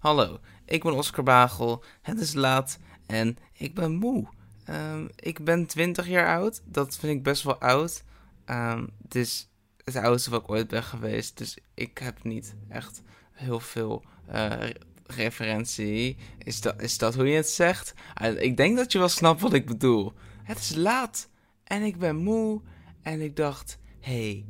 Hallo, ik ben Oscar Bagel. Het is laat en ik ben moe. Ehm, ik ben 20 jaar oud. Dat vind ik best wel oud. Ehm, het is het oudste wat ik ooit ben geweest. Dus ik heb niet echt heel veel eh, referentie. Is dat, is dat hoe je het zegt? Ah, ik denk dat je wel snapt wat ik bedoel. Het is laat en ik ben moe. En ik dacht, hey,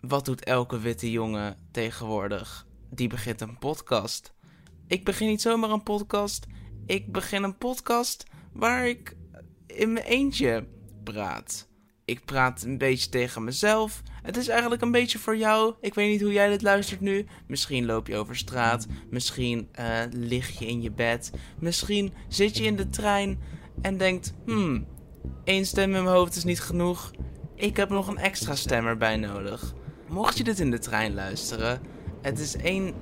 wat doet elke witte jongen tegenwoordig? Die begint een podcast. Ik begin niet zomaar een podcast. Ik begin een podcast waar ik in mijn eentje praat. Ik praat een beetje tegen mezelf. Het is eigenlijk een beetje voor jou. Ik weet niet hoe jij dit luistert nu. Misschien loop je over straat. Misschien uh, lig je in je bed. Misschien zit je in de trein en denkt: hmm, één stem in mijn hoofd is niet genoeg. Ik heb nog een extra stem erbij nodig. Mocht je dit in de trein luisteren, het is één.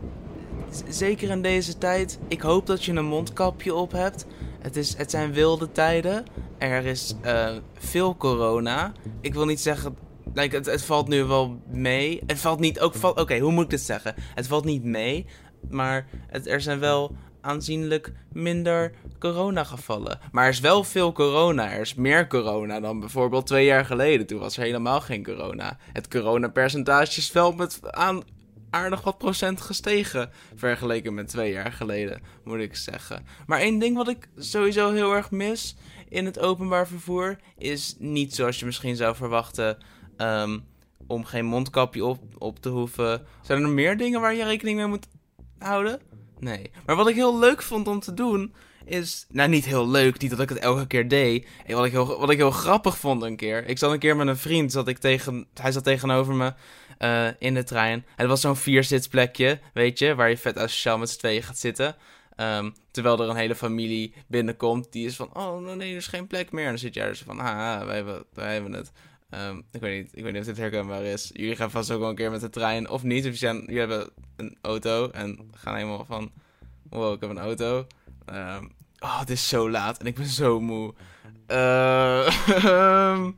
Zeker in deze tijd. Ik hoop dat je een mondkapje op hebt. Het, is, het zijn wilde tijden. Er is uh, veel corona. Ik wil niet zeggen. Like, het, het valt nu wel mee. Het valt niet ook. Oké, hoe moet ik dit zeggen? Het valt niet mee. Maar er zijn wel aanzienlijk minder coronagevallen. Maar er is wel veel corona. Er is meer corona dan bijvoorbeeld twee jaar geleden. Toen was er helemaal geen corona. Het coronapercentage is wel met aan aardig wat procent gestegen. Vergeleken met twee jaar geleden, moet ik zeggen. Maar één ding wat ik sowieso heel erg mis in het openbaar vervoer is niet zoals je misschien zou verwachten. Ehm, om geen mondkapje op, op te hoeven. Zijn er meer dingen waar je rekening mee moet houden? Nee. Maar wat ik heel leuk vond om te doen, is... Nou, niet heel leuk, niet dat ik het elke keer deed. En wat, ik heel, wat ik heel grappig vond een keer. Ik zat een keer met een vriend, zat ik tegen, hij zat tegenover me uh, in de trein. Het was zo'n vierzitsplekje, weet je, waar je vet asociaal met z'n tweeën gaat zitten. Um, terwijl er een hele familie binnenkomt die is van, oh nee, er is geen plek meer. En dan zit jij er zo van, ah, wij hebben, wij hebben het. Um, ik, weet niet, ik weet niet of dit herkenbaar is. Jullie gaan vast ook wel een keer met de trein, of niet. Of jullie hebben een auto en gaan helemaal van, wow, ik heb een auto. Um, oh, het is zo laat en ik ben zo moe. Uh,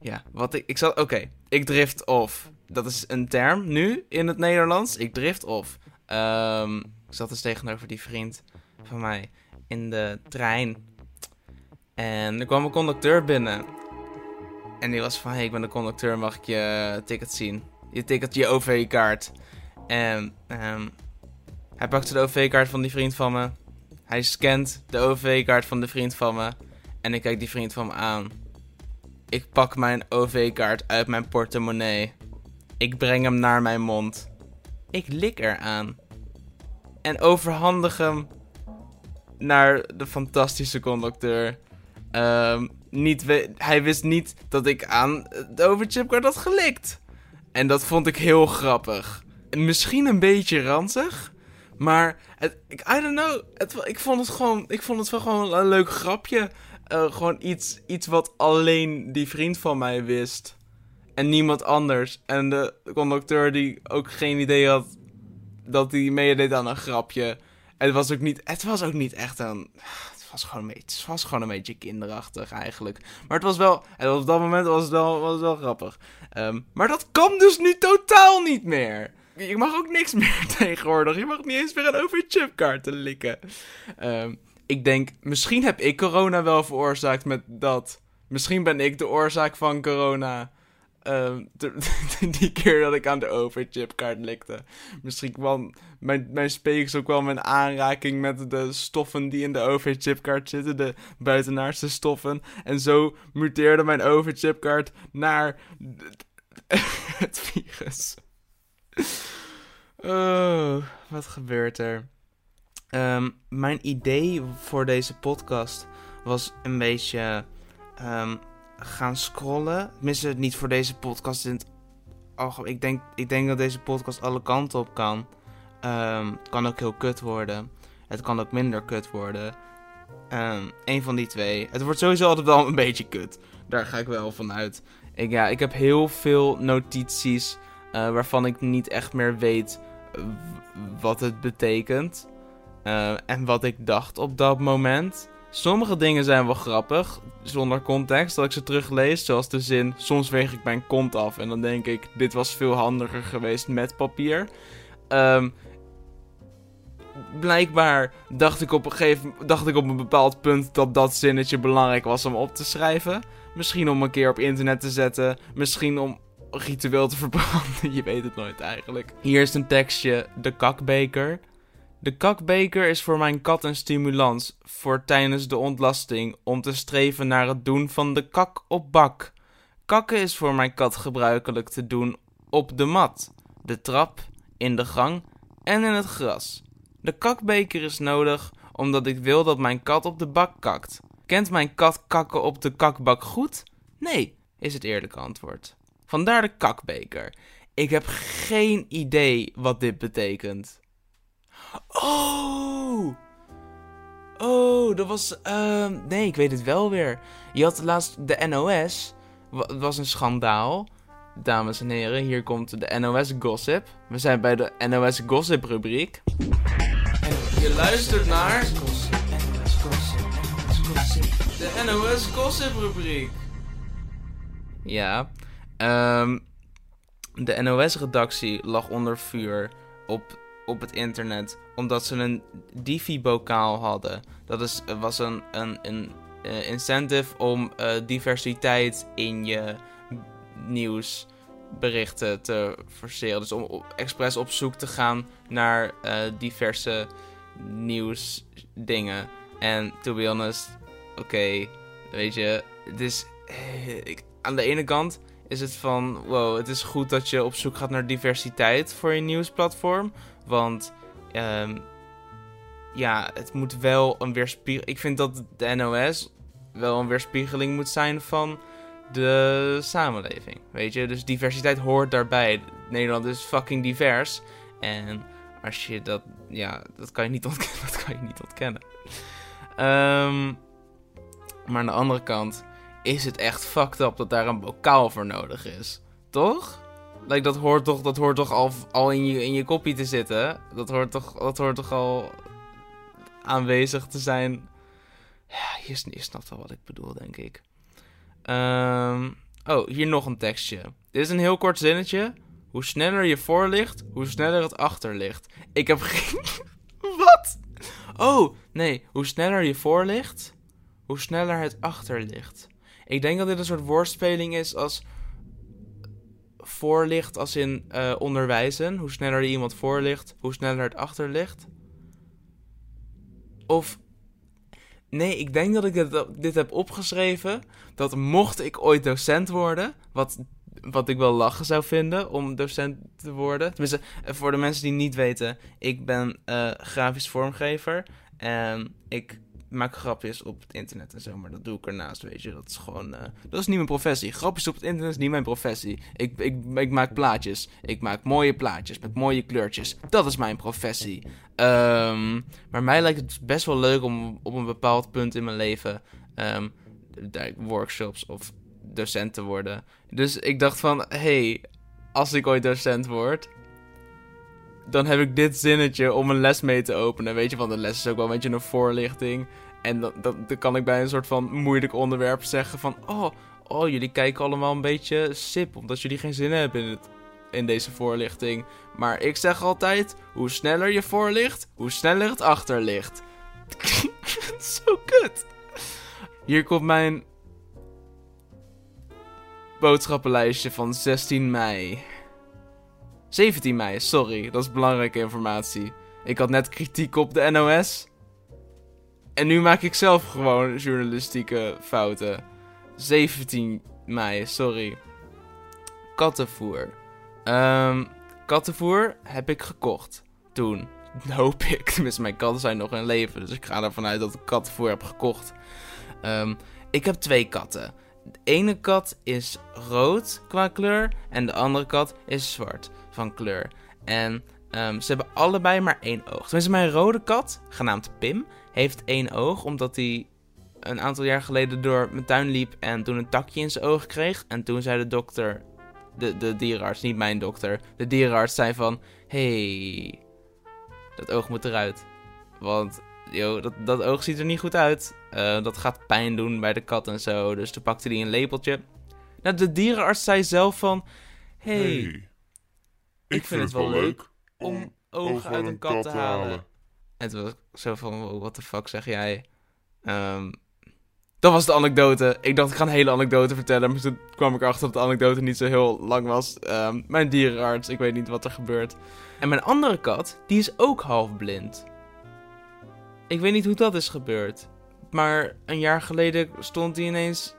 ja, wat ik, ik zat, oké, ik drift off. Dat is een term nu in het Nederlands. Ik drift off. Um, ik zat dus tegenover die vriend van mij in de trein. En er kwam een conducteur binnen. En die was van, hey, ik ben de conducteur, mag ik je ticket zien? Je ticket, je OV-kaart. En um, hij pakte de OV-kaart van die vriend van me. Hij scant de OV-kaart van de vriend van me. En ik kijk die vriend van me aan. Ik pak mijn OV-kaart uit mijn portemonnee. Ik breng hem naar mijn mond. Ik lik eraan. En overhandig hem naar de fantastische conducteur. Um, niet hij wist niet dat ik aan de overchipkaart had gelikt. En dat vond ik heel grappig. Misschien een beetje ranzig. Maar ik, I don't know. Het, ik vond het gewoon. Ik vond het wel gewoon een leuk grapje. Uh, gewoon iets, iets wat alleen die vriend van mij wist. En niemand anders. En de conducteur die ook geen idee had dat hij meedeed aan een grapje. Het was ook niet, het was ook niet echt een. Het was gewoon een beetje, het was gewoon een beetje kinderachtig eigenlijk. Maar het was wel, en op dat moment was het wel, was wel grappig. Um, maar dat kan dus nu totaal niet meer. Je mag ook niks meer tegenwoordig. Je mag niet eens meer een overchipkaart likken. Um, ik denk, misschien heb ik corona wel veroorzaakt met dat. Misschien ben ik de oorzaak van corona. Um, die keer dat ik aan de overchipkaart likte. Misschien kwam mijn, mijn ook wel mijn aanraking met de stoffen die in de overchipkaart zitten. De buitenaardse stoffen. En zo muteerde mijn overchipkaart naar het virus. Oh, wat gebeurt er? Um, mijn idee voor deze podcast was een beetje um, gaan scrollen. Tenminste, niet voor deze podcast. In ik, denk, ik denk dat deze podcast alle kanten op kan. Um, kan ook heel kut worden. Het kan ook minder kut worden. Een van die twee. Het wordt sowieso altijd wel een beetje kut. Daar ga ik wel van uit. Ik, ja, ik heb heel veel notities uh, waarvan ik niet echt meer weet wat het betekent. Uh, en wat ik dacht op dat moment. Sommige dingen zijn wel grappig, zonder context, dat ik ze teruglees. Zoals de zin, soms weeg ik mijn kont af en dan denk ik, dit was veel handiger geweest met papier. Um, blijkbaar dacht ik op een gegeven dacht ik op een bepaald punt dat dat zinnetje belangrijk was om op te schrijven. Misschien om een keer op internet te zetten. Misschien om ritueel te verbranden. Je weet het nooit eigenlijk. Hier is een tekstje: De kakbeker. De kakbeker is voor mijn kat een stimulans voor tijdens de ontlasting om te streven naar het doen van de kak op bak. Kakken is voor mijn kat gebruikelijk te doen op de mat, de trap, in de gang en in het gras. De kakbeker is nodig omdat ik wil dat mijn kat op de bak kakt. Kent mijn kat kakken op de kakbak goed? Nee, is het eerlijke antwoord. Vandaar de kakbeker. Ik heb geen idee wat dit betekent. Oh! Oh, dat was. Uh, nee, ik weet het wel weer. Je had laatst de NOS. Het was een schandaal. Dames en heren, hier komt de NOS Gossip. We zijn bij de NOS Gossip rubriek. Je luistert naar. NOS Gossip, NOS Gossip. De NOS Gossip rubriek. Ja. Um, de NOS-redactie lag onder vuur op, op het internet omdat ze een Divi-bokaal hadden. Dat is, was een, een, een uh, incentive om uh, diversiteit in je nieuwsberichten te forceren. Dus om expres op zoek te gaan naar uh, diverse nieuwsdingen. En to be honest, oké, weet je, het is... Ik, aan de ene kant is het van, wow, het is goed dat je op zoek gaat naar diversiteit voor je nieuwsplatform. Want um, ja, het moet wel een weerspiegeling. Ik vind dat de NOS wel een weerspiegeling moet zijn van de samenleving. Weet je, dus diversiteit hoort daarbij. Nederland is fucking divers. En als je dat, ja, dat kan je niet ontkennen. Dat kan je niet ontkennen. Um, maar aan de andere kant is het echt fucked up dat daar een bokaal voor nodig is. Toch? Like, dat hoort toch, dat hoort toch al, in, je, in je kopie te zitten? Dat hoort toch, dat hoort toch al aanwezig te zijn? Ja, je, je snapt wel wat ik bedoel, denk ik. Um, oh, hier nog een tekstje. Dit is een heel kort zinnetje. Hoe sneller je voor ligt, hoe sneller het achter ligt. Ik heb geen... wat? Oh, nee. Hoe sneller je voor ligt, hoe sneller het achter ligt. Ik denk dat dit een soort woordspeling is als voorlicht als in uh, onderwijzen. Hoe sneller je iemand voorlicht, hoe sneller het achter ligt. Of nee, ik denk dat ik dit, dit heb opgeschreven. Dat mocht ik ooit docent worden, wat, wat ik wel lachen zou vinden om docent te worden. Tenminste, eh, voor de mensen die niet weten, ik ben uh, grafisch vormgever. En ik maak grapjes op het internet en zo, maar dat doe ik ernaast, weet je. Dat is gewoon, uh, dat is niet mijn professie. Grapjes op het internet is niet mijn professie. Ik, ik, ik maak plaatjes. Ik maak mooie plaatjes met mooie kleurtjes. Dat is mijn professie. Um, maar mij lijkt het best wel leuk om op een bepaald punt in mijn leven um, workshops of docent te worden. Dus ik dacht van, hey, als ik ooit docent word, dan heb ik dit zinnetje om een les mee te openen. Weet je, want de les is ook wel een beetje een voorlichting. En dan, kan ik bij een soort van moeilijk onderwerp zeggen van... Oh, oh, jullie kijken allemaal een beetje sip, omdat jullie geen zin hebben in, het, in deze voorlichting. Maar ik zeg altijd, hoe sneller je voorlicht, hoe sneller het achter ligt. Zo kut. Hier komt mijn boodschappenlijstje van 16 mei. 17 mei, sorry, dat is belangrijke informatie. Ik had net kritiek op de NOS. En nu maak ik zelf gewoon journalistieke fouten. 17 mei, sorry. Kattenvoer. Um, kattenvoer heb ik gekocht. Toen. Hoop ik. Tenminste, mijn katten zijn nog in leven. Dus ik ga ervan uit dat ik kattenvoer heb gekocht. Um, ik heb twee katten. De ene kat is rood qua kleur. En de andere kat is zwart van kleur. En um, ze hebben allebei maar één oog. Tenminste, mijn rode kat, genaamd Pim, heeft één oog. Omdat hij een aantal jaar geleden door mijn tuin liep en toen een takje in zijn oog kreeg. En toen zei de dokter, de, de dierenarts, niet mijn dokter, de dierenarts zei van... hey, dat oog moet eruit. Want yo, dat, dat oog ziet er niet goed uit. Uh, dat gaat pijn doen bij de kat en zo. Dus toen pakte hij een lepeltje. Nou, de dierenarts zei zelf van... hey, hey ik, vind, het wel leuk om ogen uit een kat te halen. En toen was ik zo van, wow, what the fuck zeg jij? Ehm, dat was de anekdote. Ik dacht, ik ga een hele anekdote vertellen. Maar toen kwam ik erachter dat de anekdote niet zo heel lang was. Ehm, mijn dierenarts, ik weet niet wat er gebeurt. En mijn andere kat, die is ook half blind. Ik weet niet hoe dat is gebeurd. Maar een jaar geleden stond hij ineens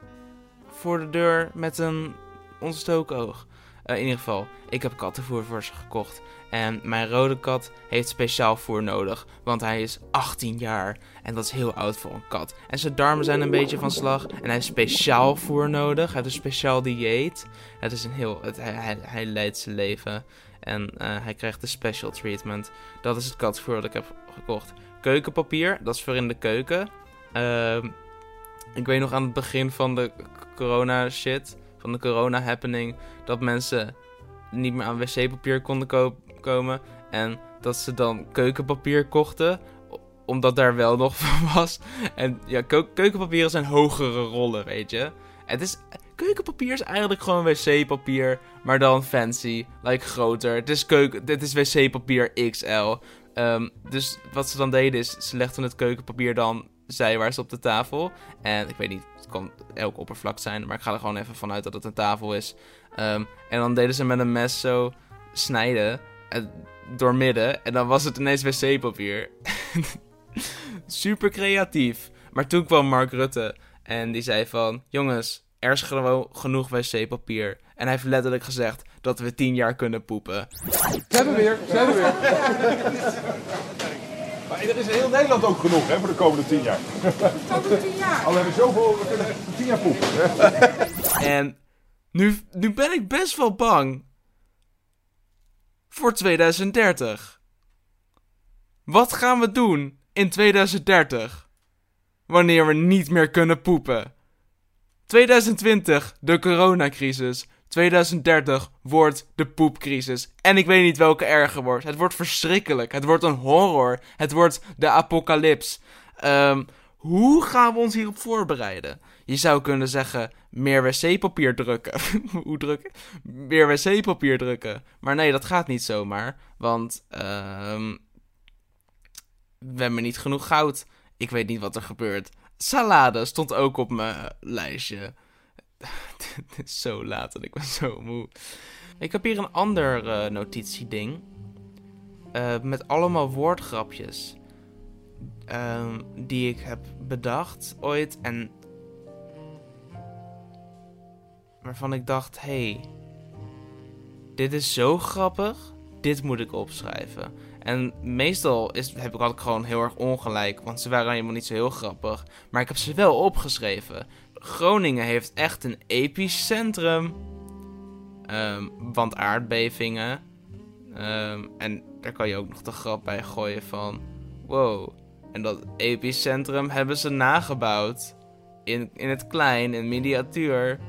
voor de deur met een ontstoken oog. Eh, in ieder geval, ik heb kattenvoer voor ze gekocht. En mijn rode kat heeft speciaal voer nodig, want hij is 18 jaar. En dat is heel oud voor een kat. En zijn darmen zijn een beetje van slag. En hij heeft speciaal voer nodig. Hij heeft een speciaal dieet. Het is een heel. Het, hij, leidt zijn leven. En uh, hij krijgt de special treatment. Dat is het katvoer dat ik heb gekocht. Keukenpapier, dat is voor in de keuken. Uh, ik weet nog aan het begin van de corona shit, van de corona happening, dat mensen niet meer aan wc-papier konden ko komen. En dat ze dan keukenpapier kochten, omdat daar wel nog van was. En ja, keukenpapier zijn hogere rollen, weet je. Het is, keukenpapier is eigenlijk gewoon wc-papier, maar dan fancy, like groter. Het is keuken, dit is wc-papier XL. Um, dus wat ze dan deden is, ze legden het keukenpapier dan zijwaarts op de tafel. En ik weet niet, het kan elk oppervlak zijn, maar ik ga er gewoon even vanuit dat het een tafel is. Um, en dan deden ze met een mes zo snijden, uh, door midden, en dan was het ineens wc-papier. Super creatief. Maar toen kwam Mark Rutte en die zei van, jongens, er is gewoon genoeg wc-papier. En hij heeft letterlijk gezegd dat we tien jaar kunnen poepen. Ze hebben weer, ze hebben weer. Maar er is in heel Nederland ook genoeg hè, voor de komende tien jaar. Komende tien jaar? Al hebben we zoveel, we kunnen tien jaar poepen. En nu, nu ben ik best wel bang voor 2030. Wat gaan we doen in 2030? Wanneer we niet meer kunnen poepen. 2020, de coronacrisis. 2030 wordt de poepcrisis. En ik weet niet welke erger wordt. Het wordt verschrikkelijk. Het wordt een horror. Het wordt de apocalyps. Um, hoe gaan we ons hierop voorbereiden? Je zou kunnen zeggen: meer wc-papier drukken. hoe drukken? Meer wc-papier drukken. Maar nee, dat gaat niet zomaar. Want um, we hebben niet genoeg goud. Ik weet niet wat er gebeurt. Salade stond ook op mijn lijstje. Het is zo laat en ik ben zo moe. Ik heb hier een ander uh, notitieding. Uh, met allemaal woordgrapjes. Uh, die ik heb bedacht ooit. En waarvan ik dacht: hey, dit is zo grappig. Dit moet ik opschrijven. En meestal is, heb ik altijd gewoon heel erg ongelijk. Want ze waren helemaal niet zo heel grappig. Maar ik heb ze wel opgeschreven. Groningen heeft echt een epicentrum. Um, want aardbevingen. Um, en daar kan je ook nog de grap bij gooien van... Wow. En dat epicentrum hebben ze nagebouwd. In, in het klein, in miniatuur.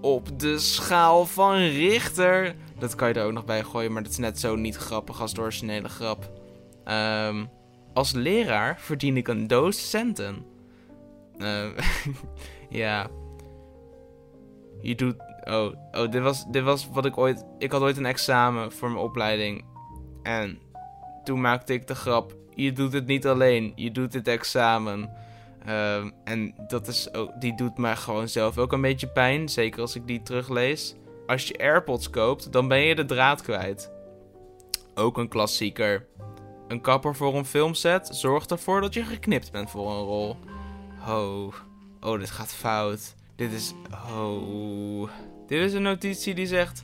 Op de schaal van Richter. Dat kan je er ook nog bij gooien, maar dat is net zo niet grappig als de originele grap. Um, als leraar verdien ik een doos centen. ja. Je doet. Oh, oh dit, was, dit was wat ik ooit. Ik had ooit een examen voor mijn opleiding. En toen maakte ik de grap. Je doet het niet alleen, je doet dit examen. Um, en dat is ook, die doet mij gewoon zelf ook een beetje pijn. Zeker als ik die teruglees. Als je AirPods koopt, dan ben je de draad kwijt. Ook een klassieker. Een kapper voor een filmset zorgt ervoor dat je geknipt bent voor een rol. Oh, oh, dit gaat fout. Dit is. Oh. Dit is een notitie die zegt: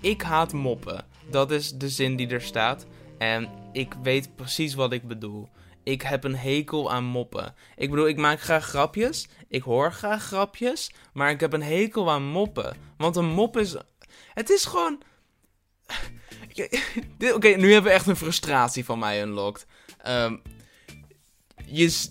Ik haat moppen. Dat is de zin die er staat. En ik weet precies wat ik bedoel. Ik heb een hekel aan moppen. Ik bedoel, ik maak graag grapjes. Ik hoor graag grapjes. Maar ik heb een hekel aan moppen. Want een mop is. Het is gewoon. Oké, nu hebben we echt een frustratie van mij unlocked. Um, je,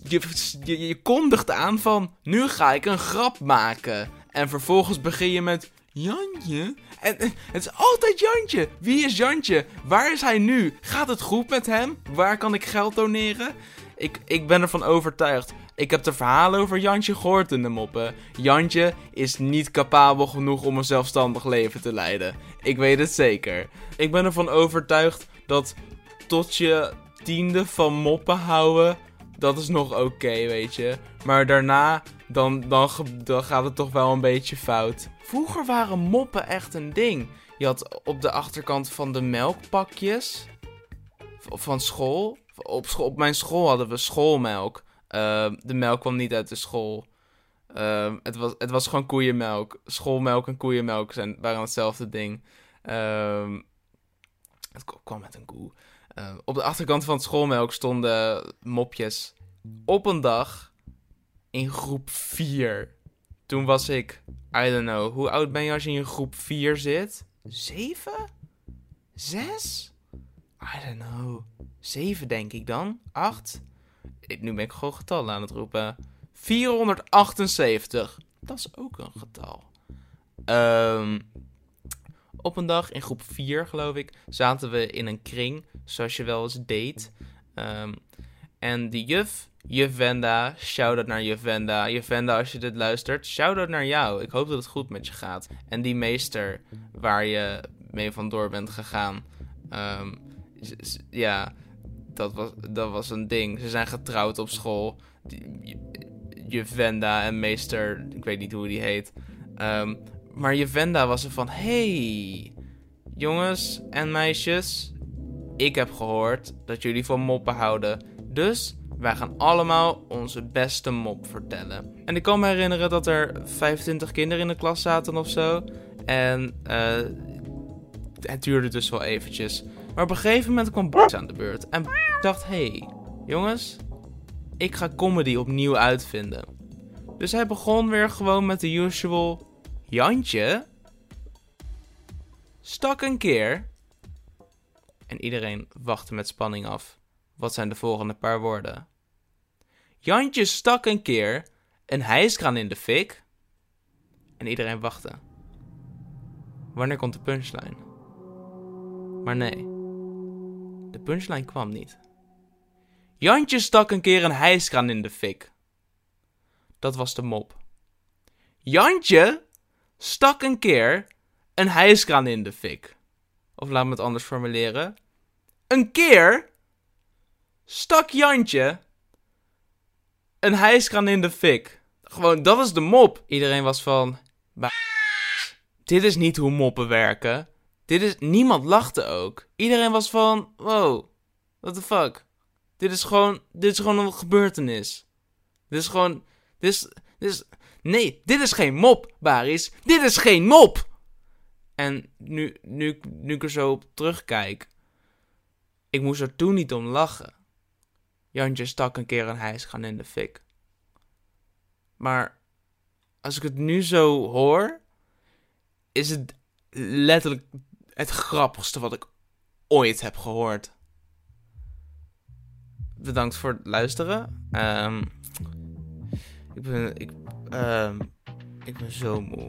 je, kondigt aan van, nu ga ik een grap maken. En vervolgens begin je met, Jantje? En, het is altijd Jantje. Wie is Jantje? Waar is hij nu? Gaat het goed met hem? Waar kan ik geld doneren? Ik, ik ben ervan overtuigd. Ik heb de verhalen over Jantje gehoord in de moppen. Jantje is niet capabel genoeg om een zelfstandig leven te leiden. Ik weet het zeker. Ik ben ervan overtuigd dat tot je tiende van moppen houden, dat is nog oké, weet je. Maar daarna, dan, dan, dan gaat het toch wel een beetje fout. Vroeger waren moppen echt een ding. Je had op de achterkant van de melkpakjes van school. Op, mijn school hadden we schoolmelk. Eh, de melk kwam niet uit de school. Eh, het, was, het was gewoon koeienmelk. Schoolmelk en koeienmelk zijn, waren hetzelfde ding. Ehm, het kwam met een koe. Eh, op de achterkant van het schoolmelk stonden mopjes. Op een dag in groep 4. Toen was ik, I don't know, hoe oud ben je als je in groep 4 zit? 7? 6? I don't know. 7 denk ik dan. 8? Ik, nu ben ik gewoon getallen aan het roepen. 478. Dat is ook een getal. Ehm, op een dag in groep 4, geloof ik, zaten we in een kring, zoals je wel eens deed. Ehm, en die juf, juf Wenda, shout-out naar juf Wenda. Juf als je dit luistert, shout-out naar jou. Ik hoop dat het goed met je gaat. En die meester waar je mee vandoor bent gegaan. ehm, ja, dat was, dat was een ding. Ze zijn getrouwd op school. Juf Wenda en meester, ik weet niet hoe die heet. Ehm, maar juf Wenda was er van, hey, jongens en meisjes, ik heb gehoord dat jullie van moppen houden. Dus wij gaan allemaal onze beste mop vertellen. En ik kan me herinneren dat er 25 kinderen in de klas zaten of zo. En eh, het duurde dus wel eventjes. Maar op een gegeven moment kwam Bas aan de beurt. En dacht, hey, jongens, ik ga comedy opnieuw uitvinden. Dus hij begon weer gewoon met de usual Jantje stak een keer. En iedereen wachtte met spanning af. Wat zijn de volgende paar woorden? Jantje stak een keer een hijskraan in de fik. En iedereen wachtte. Wanneer komt de punchline? Maar nee, de punchline kwam niet. Jantje stak een keer een hijskraan in de fik. Dat was de mop. Jantje stak een keer een hijskraan in de fik. Of laat me het anders formuleren. Een keer stak Jantje een hijskraan in de fik. Gewoon, dat is de mop. Iedereen was van... "Ba- Dit is niet hoe moppen werken. Dit is... Niemand lachte ook. Iedereen was van... Wow, what the fuck. Dit is gewoon... Dit is gewoon een gebeurtenis. Dit is gewoon... Dit is... Dit is nee, dit is geen mop, Baris. Dit is geen mop! En nu, nu, nu ik er zo op terugkijk... Ik moest er toen niet om lachen. Jantje stak een keer een hijsgaan in de fik. Maar als ik het nu zo hoor, is het letterlijk het grappigste wat ik ooit heb gehoord. Bedankt voor het luisteren. Ehm, ik ben, ik, ehm, ik ben zo moe.